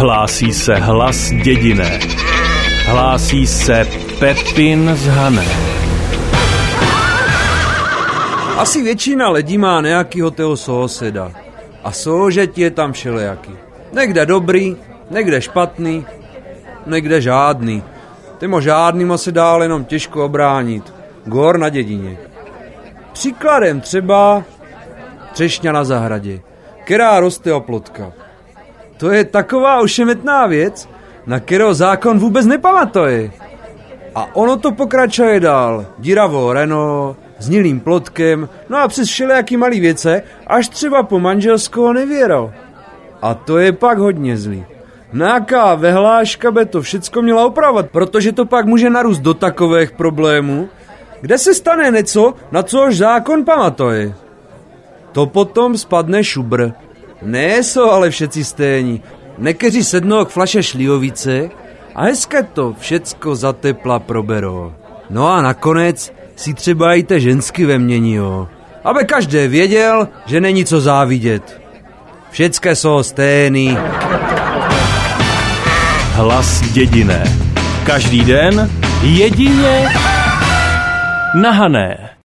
Hlásí se hlas dědiné. Hlásí se Pepin z Hané. Asi většina lidí má nějakýho toho souseda. A soužet je tam všelijaký. Někde dobrý, někde špatný, někde žádný. Tymo žádnýma se dál jenom těžko obránit. Gor na dědině. Příkladem třeba třešňa na zahradě, která roste oplotka. To je taková ošemetná věc, na kterou zákon vůbec nepamatuje. A ono to pokračuje dál. Díravou Renault, znilým plotkem, no a přes všelijaký malý věce, až třeba po manželskou nevěro. A to je pak hodně zlý. Nějaká vehláška by to všecko měla opravovat, protože to pak může narůst do takových problémů, kde se stane něco, na což zákon pamatuje. To potom spadne šubr. Ne jsou ale všetci stejní. Nekeří sednou k flaše šlíhovice a hezké to všecko za tepla proberou. No a nakonec si třeba i te žensky ve mění, jo. Aby každý věděl, že není co závidět. Všecké jsou stejný. Hlas dědiné. Každý den jedině na Hané.